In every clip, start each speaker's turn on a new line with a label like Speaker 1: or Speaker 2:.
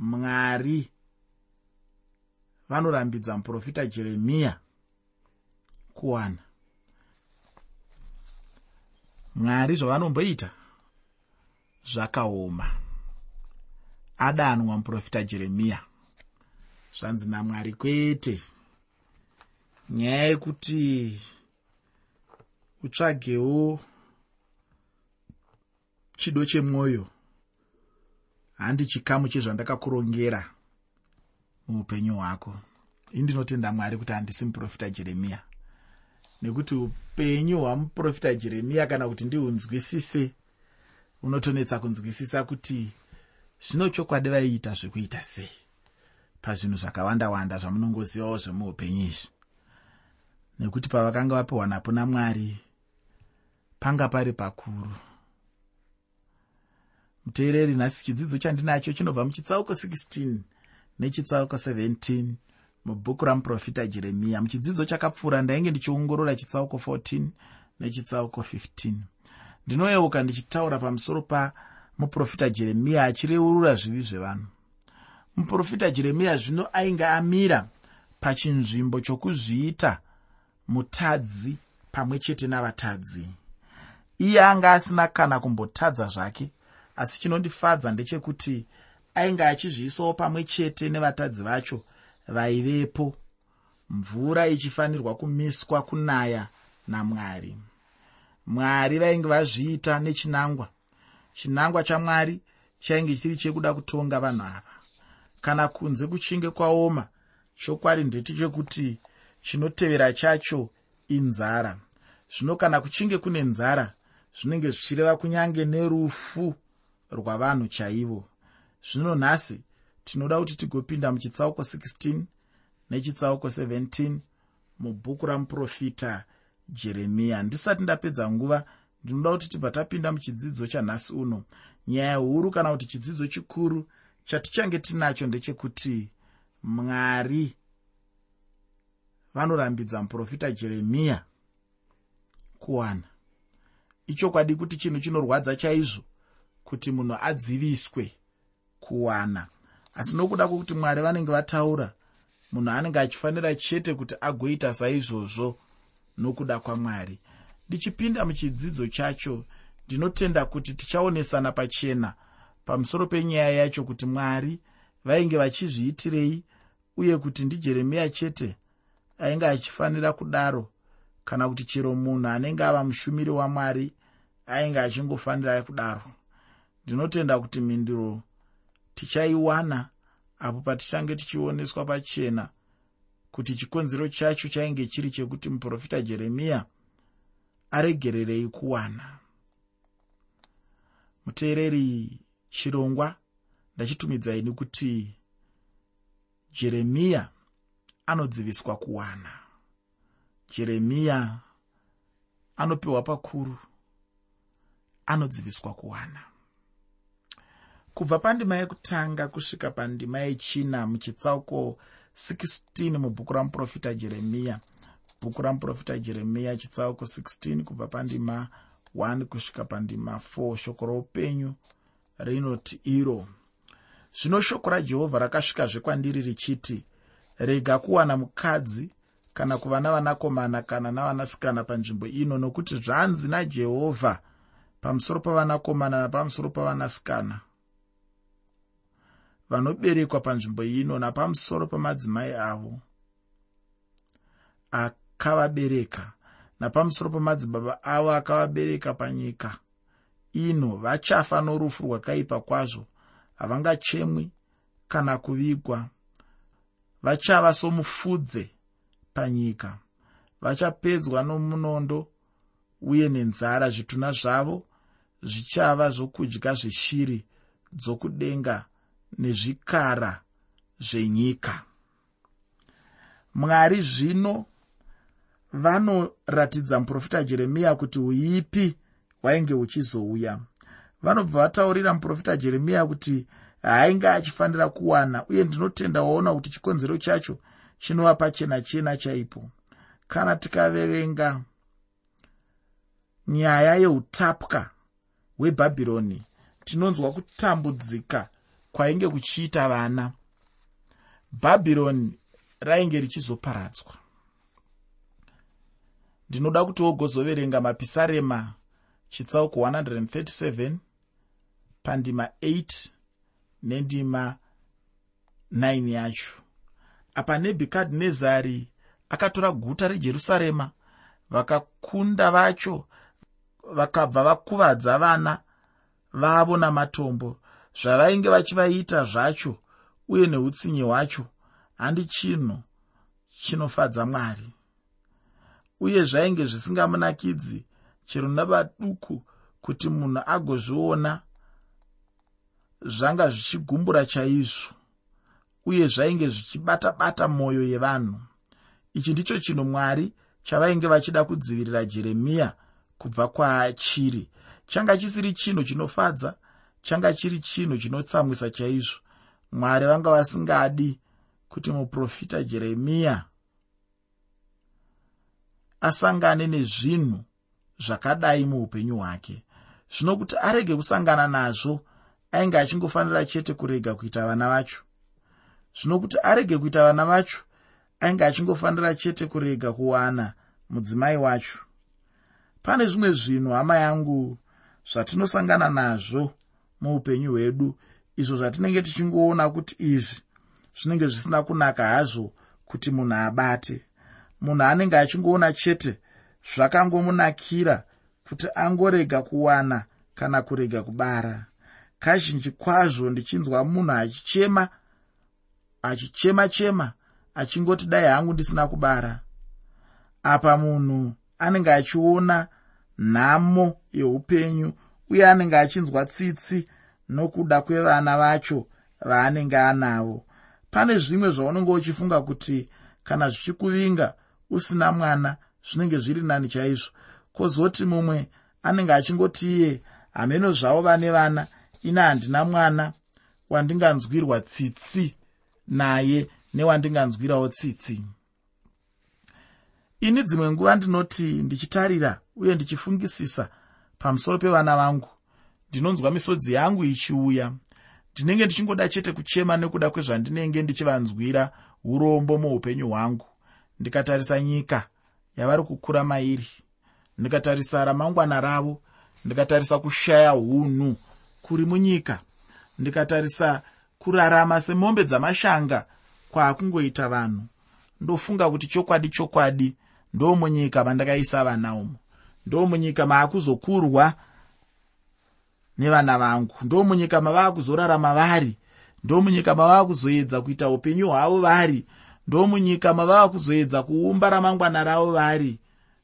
Speaker 1: mwari. Vanorambidza muprofita jeremiya kuwana. Mwari zvavanomboita zvakaoma. Adanwa muprofita jeremiya zvanzi namwari kwete. Nyaya yekuti utsvagewo chido chemwoyo handi chikamu chezvandakakurongera muupenyu hwako. Indinotenda mwari kuti handisi muprofita jeremiya nekuti upenyu hwamuprofita jeremiya kana kuti ndihunzwisise unotonetsa kunzwisisa kuti zvino chokwadi vaiita zvekuita sei pazvinhu zvakawanda wanda zvamunongozivawo zvemuupenyu izvi. Nekuti pavakanga vapiwa napo namwari panga pari pakuru muteereri nhasi chidzidzo chandinacho chinobva muchitsauko 16 nechitsauko 17 mubhuku ramuprofita jeremiya muchidzidzo chakapfuura ndainge ndichiongorora chitsauko 14 nechitsauko 15 ndinoyeuka ndichitaura pamusoro pamuprofita jeremiya achireurura zvivi zvevanhu. Muprofita jeremiya zvino ainge amira pachinzvimbo chokuzviita mutadzi pamwe chete navatadzi. Iye anga asina kana kumbotadza zvake asi chinondifadza ndechekuti ainge achizviisawo pamwe chete nevatadzi vacho vaivepo mvura ichifanirwa kumiswa kunaya namwari. Mwari vainge vazviita nechinangwa. Chinangwa chamwari chainge chiri chekuda kutonga vanhu ava. Kana kunze kuchinge kwaoma chokwadi ndechechekuti chinotevera chacho inzara. Zvino kana kuchinge kune nzara zvinenge zvichireva kunyange nerufu rwavanhu chaivo. Zvino nhasi tinoda kuti tigopinda muchitsauko 16 nechitsauko 17 mubhuku ramuprofita jeremiya ndisati ndapedza nguva ndinoda kuti tibva tapinda muchidzidzo chanhasi uno. Nyaya huru kana kuti chidzidzo chikuru chatichange tinacho ndechekuti mwari vanorambidza muprofita jeremiya kuwana. Ichokwadi kuti chinhu chinorwadza chaizvo kuti munhu adziviswe kuwana. Asi nokuda kwokuti mwari vanenge vataura munhu anenge achifanira chete kuti agoita saizvozvo nokuda kwamwari. Ndichipinda muchidzidzo chacho ndinotenda kuti tichaonesana pachena pamusoro penyaya yacho kuti mwari vainge vachizviitirei uye kuti ndijeremiya chete ainge achifanira kudaro kana kuti chero munhu anenge ava mushumiri wamwari ainge achingofanira kudaro ndinotenda kuti mhinduro tichaiwana apo patichange tichioneswa pachena kuti chikonzero chacho chainge chiri chekuti muprofita jeremiya aregererei kuwana. Muteereri chirongwa ndachitumidzai nekuti jeremiya anodziviswa kuwana. Jeremiya anopiwa pakuru anodziviswa kuwana kubva pandima yekutanga kusvika pandima yechina muchitsauko 16 mubhuku ramuprofita jeremiya bhuku ramuprofita jeremiya chitsauko 16 kubva pandima 1 kusvika pandima 4 shoko roupenyu rinoti iro. Zvino shoko rajehovha rakasvikazve kwandiri richiti rega kuwana mukadzi kana kuva navanakomana kana navanasikana panzvimbo ino nokuti zvanzi najehovha pamusoro pavanakomana napamusoro pavanasikana vanoberekwa panzvimbo ino napamusoro pamadzimai avo. Akavabereka. Napamusoro pamadzibaba avo akavabereka panyika. Ino vachafa norufu rwakaipa kwazvo. Havangachemwi kana kuvigwa. Vachava somufudze panyika. Vachapedzwa nomunondo uye nenzara. Zvituna zvavo zvichava zvokudya zveshiri dzokudenga nezvikara zvenyika. Mwari zvino vanoratidza muprofita jeremiya kuti uipi hwainge huchizouya vanobva vataurira muprofita jeremiya kuti haainge achifanira kuwana uye ndinotenda waona kuti chikonzero chacho chinova pachena chena chaipo. Kana tikaverenga nyaya yeutapwa hwebhabhironi tinonzwa kutambudzika kwainge kuchiita vana bhabhironi rainge richizoparadzwa. Ndinoda kuti wogozoverenga mapisarema chitsauko 137 pandima 8 nendima 9 yacho. Apa nebhukadhinezari akatora guta rejerusarema vakakunda vacho vakabva vakuvadza vana vavo namatombo zvavainge vachivaita zvacho uye neutsinye hwacho handi chinhu chinofadza mwari. Uye zvainge zvisingamunakidzi chero navaduku kuti munhu agozviona zvanga zvichigumbura chaizvo uye zvainge zvichibata-bata mwoyo yevanhu. Ichi ndicho chinhu mwari chavainge vachida kudzivirira jeremiya kubva kwachiri changa chisiri chinhu chinofadza changa chiri chinhu chinotsamwisa chaizvo. Mwari vanga vasingadi kuti muprofita jeremiya asangane nezvinhu zvakadai muupenyu hwake. Zvino kuti arege kusangana nazvo ainge achingofanira chete kurega kuita vana vacho. Zvino kuti arege kuita vana vacho ainge achingofanira chete kurega kuwana mudzimai wacho. Pane zvimwe zvinhu hama yangu zvatinosangana nazvo muupenyu hwedu. Izvo zvatinenge tichingoona kuti izvi zvinenge zvisina kunaka hazvo kuti munhu abate. Munhu anenge achingoona chete zvakangomunakira kuti angorega kuwana kana kurega kubara. Kazhinji kwazvo ndichinzwa munhu achichema achichema chema achingoti dai hangu ndisina kubara. Apa munhu anenge achiona nhamo yeupenyu uye anenge achinzwa tsitsi nokuda kwevana vacho vaanenge anavo. Pane zvimwe zvaunenge uchifunga kuti kana zvichikuvinga usina mwana zvinenge zviri nani chaizvo. Kwozoti mumwe anenge achingoti iye hameno zvavo vane vana ina handina mwana wandinganzwirwa tsitsi naye newandinganzwirawo tsitsi. Ini dzimwe nguva ndinoti ndichitarira uye ndichifungisisa pamusoro pevana vangu. Ndinonzwa misodzi yangu ichiuya. Ndinenge ndichingoda chete kuchema nekuda kwezvandinenge ndichivanzwira urombo muupenyu hwangu. Ndikatarisa nyika yavari kukura mairi. Ndikatarisa ramangwana ravo. Ndikatarisa kushaya unhu kuri munyika. Ndikatarisa kurarama semombe dzamashanga kwaakungoita vanhu. Ndofunga kuti chokwadi chokwadi ndo munyika mandakaisa vana umo ndo munyika maakuzokurwa nevana vangu. Ndo munyika mavaa kuzorarama vari. Ndo munyika mavaa kuzoedza kuita upenyu hwavo vari. Ndo munyika mavaa kuzoedza kuumba ramangwana ravo vari.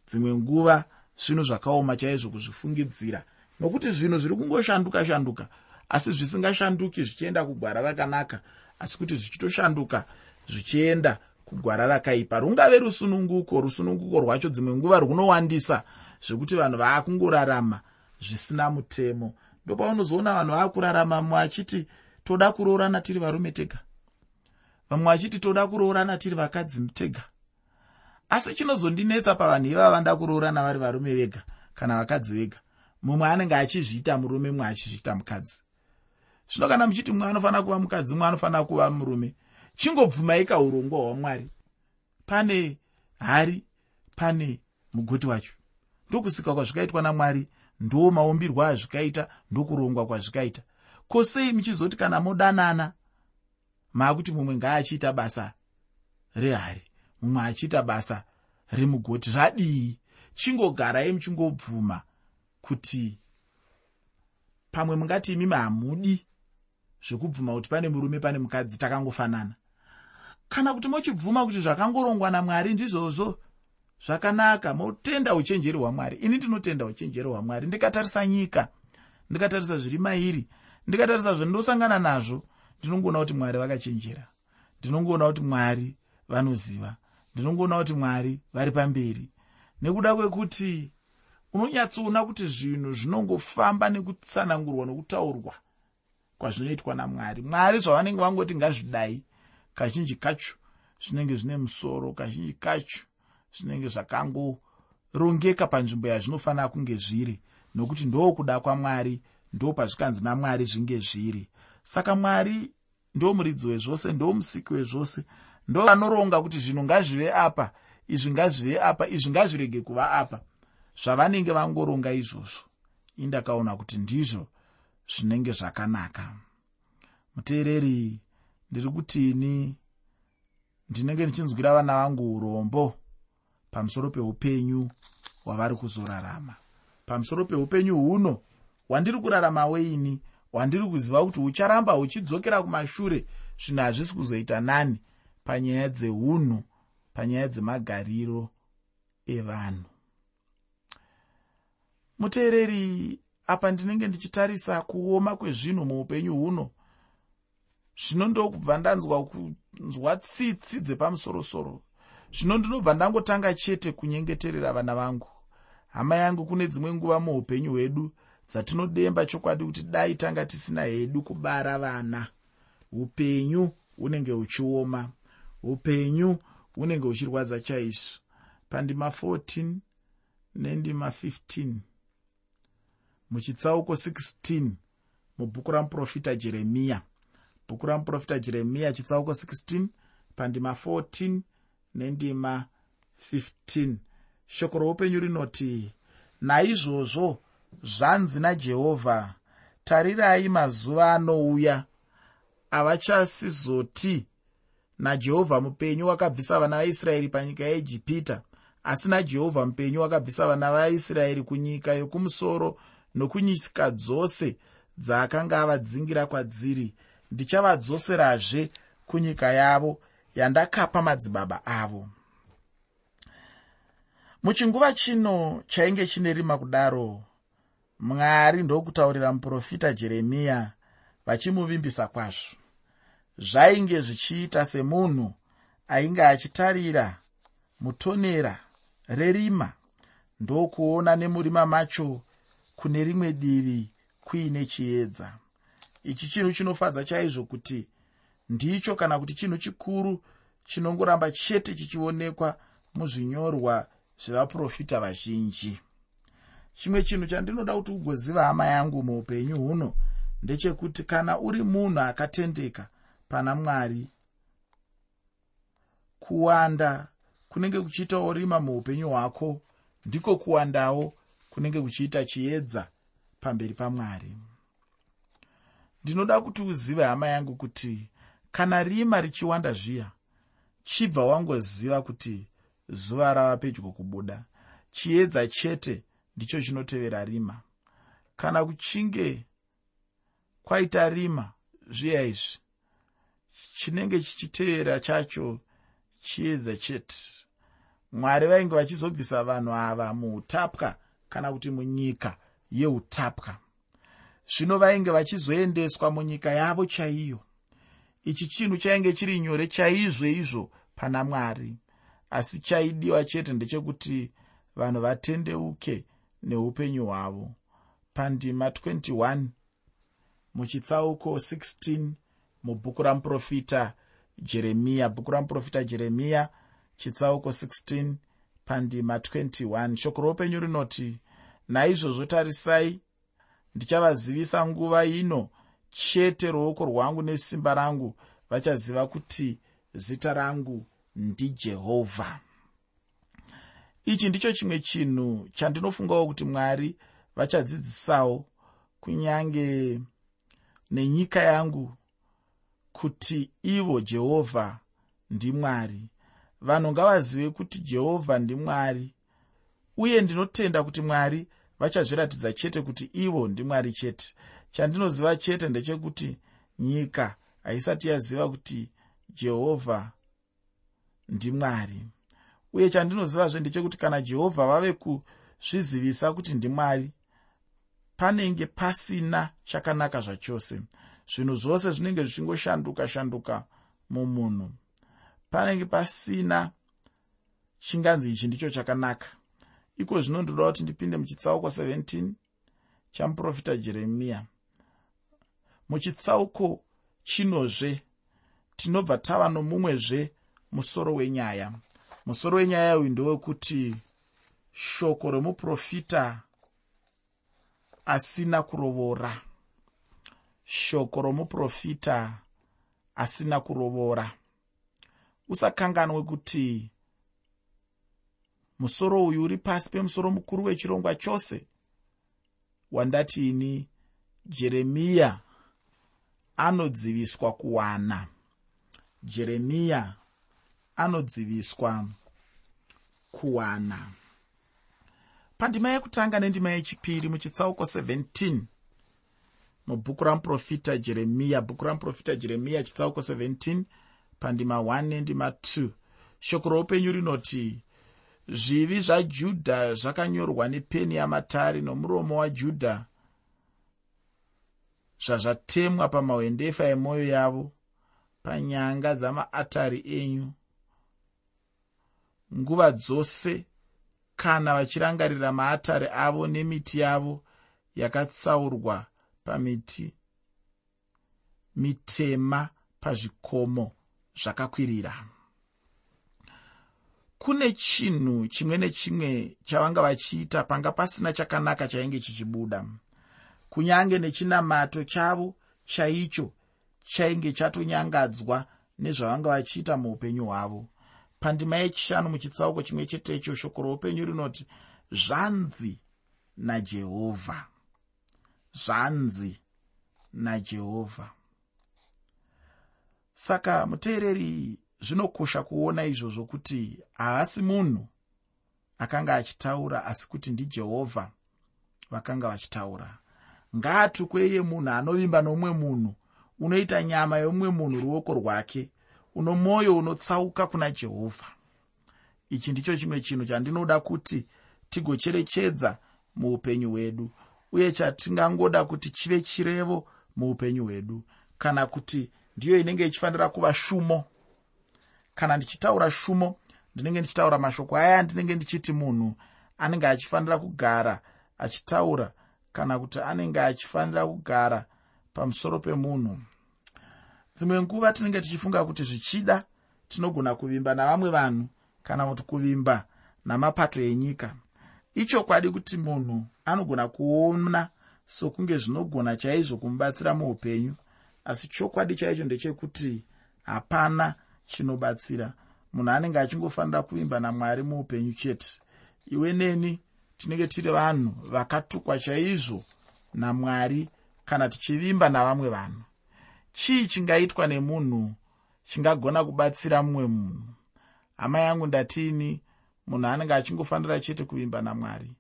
Speaker 1: Dzimwe nguva zvinhu zvakaoma chaizvo kuzvifungidzira. Nokuti zvinhu zviri kungoshanduka shanduka asi zvisingashanduki zvichienda kugwara rakanaka asi kuti zvichitoshanduka zvichienda kugwara rakaipa. Rungave rusununguko rusununguko rwacho dzimwe nguva runowandisa zvekuti vanhu vaakungorarama zvisina mutemo. Ndopaunozoona vanhu vaakurarama mumwe achiti toda kuroorana tiri varume tega. Vamwe vachiti toda kuroorana tiri vakadzi tega. Asi chinozondinetsa pavanhu ivava vanda kuroorana vari varume vega kana vakadzi vega. Mumwe anenge achizviita murume mumwe achizviita mukadzi. Zvino kana muchiti mumwe anofanira kuva mukadzi mumwe anofanira kuva murume chingobvumaika urongwa hwamwari. Pane hari pane mugoti wacho ndokusika kwazvikaitwa namwari ndo maumbirwo azvikaita ndokurongwa kwazvikaita. Ko sei muchizoti kana modanana maakuti mumwe ngaachiita basa rehari mumwe achiita basa remugoti? Zvadii? Chingogarai muchingobvuma kuti pamwe mungati imimi hamudi zvekubvuma kuti pane murume pane mukadzi takangofanana. Kana kuti mochibvuma kuti zvakangorongwa namwari ndizvozvo zvakanaka motenda uchenjeri hwamwari ini ndinotenda uchenjeri hwamwari ndikatarisa nyika ndikatarisa zviri mairi ndikatarisa zvandosangana nazvo. Ndinongoona kuti mwari vakachenjera. Ndinongoona kuti mwari vanoziva. Ndinongoona kuti mwari vari pamberi. Nekuda kwekuti unonyatsoona kuti zvinhu zvinongofamba nekutsanangurwa nokutaurwa kwazvinoitwa namwari. Mwari zvavanenge vangoti ngazvidai kazhinji kacho zvinenge zvine musoro kazhinji kacho zvinenge zvakangorongeka panzvimbo yazvinofanira kunge zviri. Nokuti ndokuda kwamwari ndo pazvikanzi namwari zvinge zviri. Saka mwari ndo muridzi wezvose ndo musiki wezvose. Ndo vanoronga kuti zvinhu ngazvive apa izvi ngazvive apa izvi ngazvirege kuva apa. Zvavanenge vangoronga izvozvo indakaona kuti ndizvo zvinenge zvakanaka. Muteereri ndiri kutini ndinenge ndichinzwira vana vangu urombo pamusoro peupenyu hwavari kuzorarama. Pamusoro peupenyu huno hwandiri kurarama weini? Hwandiri kuziva kuti hucharamba huchidzokera kumashure zvinhu hazvisi kuzoita nani panyaya dzeunhu panyaya dzemagariro evanhu. Muteereri apa ndinenge ndichitarisa kuoma kwezvinhu muupenyu huno zvino ndokubva ndanzwa kunzwa tsitsi dzepamusorosoro zvino ndinobva ndangotanga chete kunyengeterera vana vangu. Hama yangu kune dzimwe nguva muupenyu hwedu dzatinodemba chokwadi kuti dai tanga tisina hedu kubara vana. Upenyu hunenge huchioma. Upenyu hunenge huchirwadza chaizvo. Pandima 14 nendima 15 muchitsauko 16 mubhuku ramuprofita jeremiya. Bhuku ramuprofita jeremiya chitsauko 16 pandima 14 nendima 15 shoko roupenyu rinoti naizvozvo zvanzi najehovha tarirai mazuva anouya. Avachasizoti najehovha mupenyu wakabvisa vana vaisraeri panyika yeijipita asi najehovha mupenyu wakabvisa vana vaisraeri kunyika yokumusoro nokunyika dzose dzaakanga avadzingira kwadziri. Ndichavadzoserazve kunyika yavo yandakapa madzibaba avo. Muchinguva chino chainge chine rima kudaro mwari ndokutaurira muprofita jeremiya vachimuvimbisa kwazvo. Zvainge zvichiita semunhu ainge achitarira mutonera rerima ndokuona nemurima macho kune rimwe divi kuine chiedza. Ichi chinhu chinofadza chaizvo kuti ndicho kana kuti chinhu chikuru chinongoramba chete chichionekwa muzvinyorwa zvevaprofita vazhinji. Chimwe chinhu chandinoda kuti ugoziva hama yangu muupenyu huno ndechekuti kana uri munhu akatendeka pana mwari kuwanda kunenge kuchiitawo rima muupenyu hwako ndiko kuwandawo kunenge kuchiita chiedza pamberi pamwari ndinoda kuti uzive hama yangu kuti kana rima richiwanda zviya chibva wangoziva kuti zuva rava pedyo kubuda. Chiedza chete ndicho chinotevera rima. Kana kuchinge kwaita rima zviya izvi chinenge chichitevera chacho chiedza chete. Mwari vainge vachizobvisa vanhu ava muutapwa kana kuti munyika yeutapwa. Zvino vainge vachizoendeswa munyika yavo chaiyo ichi chinhu chainge chiri nyore chaizvo izvo pana mwari. Asi chaidiwa chete ndechekuti vanhu vatendeuke neupenyu hwavo. Pandima 21 muchitsauko 16 mubhuku ramuprofita jeremiya bhuku ramuprofita jeremiya chitsauko 16 pandima 21 shoko roupenyu rinoti naizvozvo tarisai ndichavazivisa nguva ino chete ruoko rwangu nesimba rangu vachaziva kuti zita rangu ndijehovha ichi ndicho chimwe chinhu chandinofungawo kuti mwari vachadzidzisawo kunyange nenyika yangu kuti ivo jehovha ndimwari vanhu ngavazive kuti jehovha ndimwari uye ndinotenda kuti mwari vachazviratidza chete kuti ivo ndimwari chete chandinoziva chete ndechekuti nyika haisati yaziva kuti jehovha ndimwari uye chandinozivazve ndechekuti kana jehovha vave kuzvizivisa kuti ndimwari panenge pasina chakanaka zvachose. Zvinhu zvose zvinenge zvichingoshanduka shanduka mumunhu. Panenge pasina chinganzi ichi ndicho chakanaka. Iko zvino ndoda kuti ndipinde muchitsauko 17 chamuprofita jeremiya muchitsauko chinozve tinobva tava nomumwezve musoro wenyaya. Musoro wenyaya uyu ndewekuti shoko remuprofita asina kurovora. Shoko romuprofita asina kurovora. Usakanganwe kuti musoro uyu uri pasi pemusoro mukuru wechirongwa chose. Wandati ini jeremiya anodziviswa kuwana. Jeremiya anodziviswa kuwana. Pandima yekutanga nendima yechipiri muchitsauko 17 mubhuku ramuprofita jeremiya bhuku ramuprofita jeremiya chitsauko 17 pandima 1 nendima 2 shoko roupenyu rinoti zvivi zvajudha zvakanyorwa nepeni yamatare nomuromo wajudha zvazvatemwa pamahwendefa emwoyo yavo panyanga dzamaatari enyu. Nguva dzose kana vachirangarira maatare avo nemiti yavo yakatsaurwa pamiti mitema pazvikomo zvakakwirira. Kune chinhu chimwe nechimwe chavanga vachiita panga pasina chakanaka chainge chichibuda kunyange nechinamato chavo chaicho chainge chatonyangadzwa nezvavanga vachiita muupenyu hwavo. Pandima yechishanu muchitsauko chimwe chetecho shoko roupenyu rinoti zvanzi najehovha zvanzi najehovha saka muteereri zvinokosha kuona izvozvo kuti haasi munhu akanga achitaura asi kuti ndijehovha vakanga vachitaura ngaatukwe iye munhu anovimba nomumwe munhu unoita nyama yomumwe munhu ruoko rwake uno mwoyo unotsauka kuna jehovha ichi ndicho chimwe chinhu chandinoda kuti tigocherechedza muupenyu hwedu uye chatingangoda kuti chive chirevo muupenyu hwedu kana kuti ndiyo inenge ichifanira kuva shumo. Kana ndichitaura shumo ndinenge ndichitaura mashoko aya andinenge ndichiti munhu anenge achifanira kugara achitaura kana kuti anenge achifanira kugara pamusoro pemunhu. Dzimwe nguva tinenge tichifunga kuti zvichida tinogona kuvimba navamwe vanhu kana kuti kuvimba namapato enyika. Ichokwadi kuti munhu anogona kuona sokunge zvinogona chaizvo kumubatsira muupenyu asi chokwadi chaicho ndechekuti hapana chinobatsira. Munhu anenge achingofanira kuvimba namwari muupenyu chete. Iwe neni tinenge tiri vanhu vakatukwa chaizvo namwari kana tichivimba navamwe vanhu. Chii chingaitwa nemunhu chingagona kubatsira mumwe munhu? Hama yangu ndatiini munhu anenge achingofanira chete kuvimba namwari?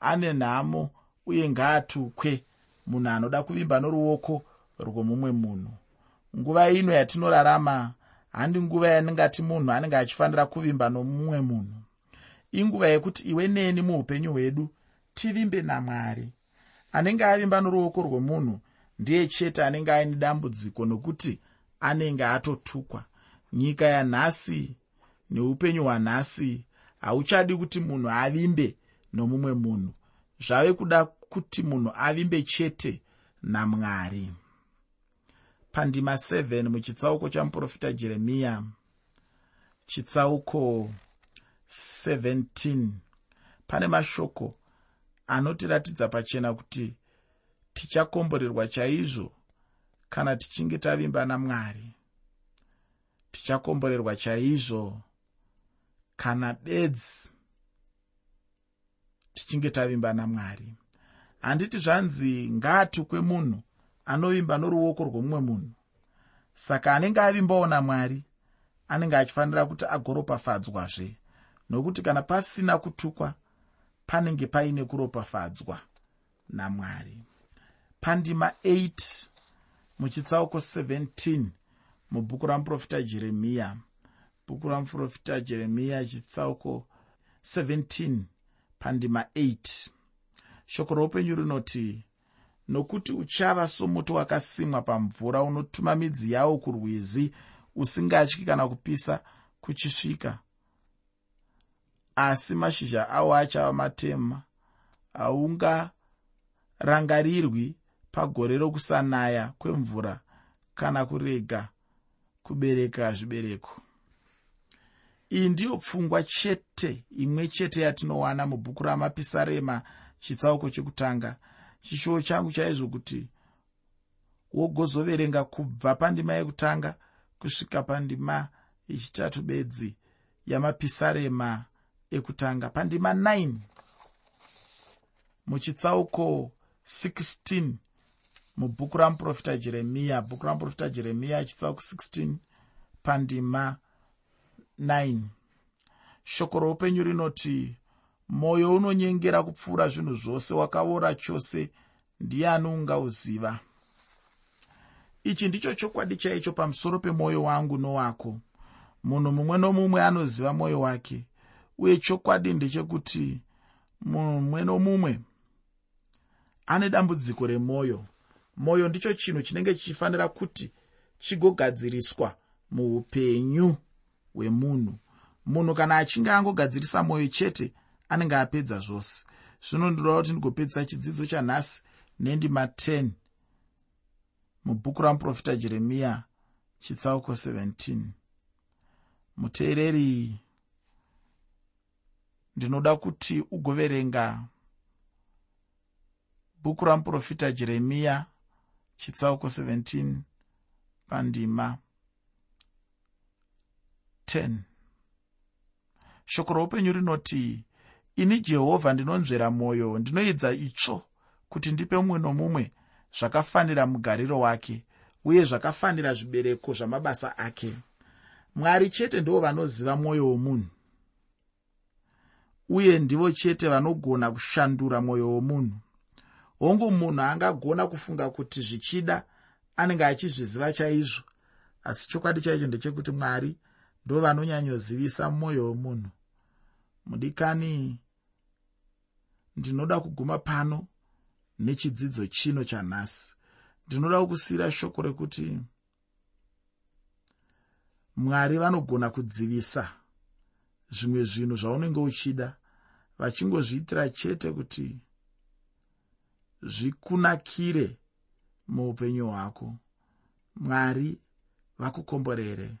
Speaker 1: Ane nhamo uye ngaatukwe munhu anoda kuvimba noruoko rwomumwe munhu. Nguva ino yatinorarama handi nguva yaningati munhu anenge achifanira kuvimba nomumwe munhu inguva yekuti iwe neni muupenyu hwedu tivimbe namwari. Anenge avimba noruoko rwomunhu ndiye chete anenge aine dambudziko nokuti anenge atotukwa. Nyika yanhasi neupenyu hwanhasi hauchadi kuti munhu avimbe nomumwe munhu. Zvave kuda kuti munhu avimbe chete namwari. Pandima 7 muchitsauko chamuprofita jeremiya chitsauko 17 pane mashoko anotiratidza pachena kuti tichakomborerwa chaizvo kana tichinge tavimba namwari. Tichakomborerwa chaizvo kana bedzi tichinge tavimba namwari. Handiti zvanzi ngaatukwe munhu anovimba noruoko rwomumwe munhu. Saka anenge avimbawo namwari anenge achifanira kuti agoropafadzwazve nokuti kana pasina kutukwa panenge paine kuropafadzwa namwari. Pandima 8 muchitsauko 17 mubhuku ramuprofita jeremiya. Bhuku ramuprofita jeremiya chitsauko 17 pandima 8 shoko roupenyu rinoti nokuti uchava somuti wakasimwa pamvura unotuma midzi yawo kurwizi usingatyi kana kupisa kuchisvika asi mashizha awo achava matema. Haungarangarirwi pagore rokusanaya kwemvura kana kurega kubereka zvibereko. Iyi ndiyo pfungwa chete imwe chete yatinowana mubhuku ramapisarema chitsauko chekutanga. Chishuwo changu chaizvo kuti wogozoverenga kubva pandima yekutanga kusvika pandima yechitatu bedzi yamapisarema ekutanga pandima 9 muchitsauko 16 mubhuku ramuprofita jeremiya bhuku ramuprofita jeremiya chitsauko 16 pandima 9 shoko roupenyu rinoti mwoyo unonyengera kupfuura zvinhu zvose wakaora chose ndiani ungauziva. Ichi ndicho chokwadi chaicho pamusoro pemwoyo wangu nowako. Munhu mumwe nomumwe anoziva mwoyo wake uye chokwadi ndechekuti mumwe nomumwe ane dambudziko remwoyo mwoyo ndicho chinhu chinenge chichifanira kuti chigogadziriswa muupenyu hwemunhu. Munhu kana achinge angogadzirisa mwoyo chete anenge apedza zvose. Zvino ndinoda kuti ndigopedzisa chidzidzo chanhasi nendima 10 mubhuku ramuprofita jeremiya chitsauko 17 muteereri ndinoda kuti ugoverenga bhuku ramuprofita jeremiya chitsauko 17 pandima 10 shoko roupenyu rinoti ini jehovha ndinonzvera mwoyo ndinoedza itsvo kuti ndipe mumwe nomumwe zvakafanira mugariro wake uye zvakafanira zvibereko zvamabasa ake. Mwari chete ndivo vanoziva mwoyo womunhu uye ndivo chete vanogona kushandura mwoyo womunhu. Hongu munhu angagona kufunga kuti zvichida anenge achizviziva chaizvo. Asi chokwadi chaicho ndechekuti mwari ndo vanonyanyozivisa mwoyo womunhu. Mudikani ndinoda kuguma pano nechidzidzo chino chanhasi. Ndinoda kukusiyira shoko rekuti mwari vanogona kudzivisa zvimwe zvinhu zvaunenge uchida vachingozviitira chete kuti zvikunakire muupenyu hwako. Mwari vakukomborere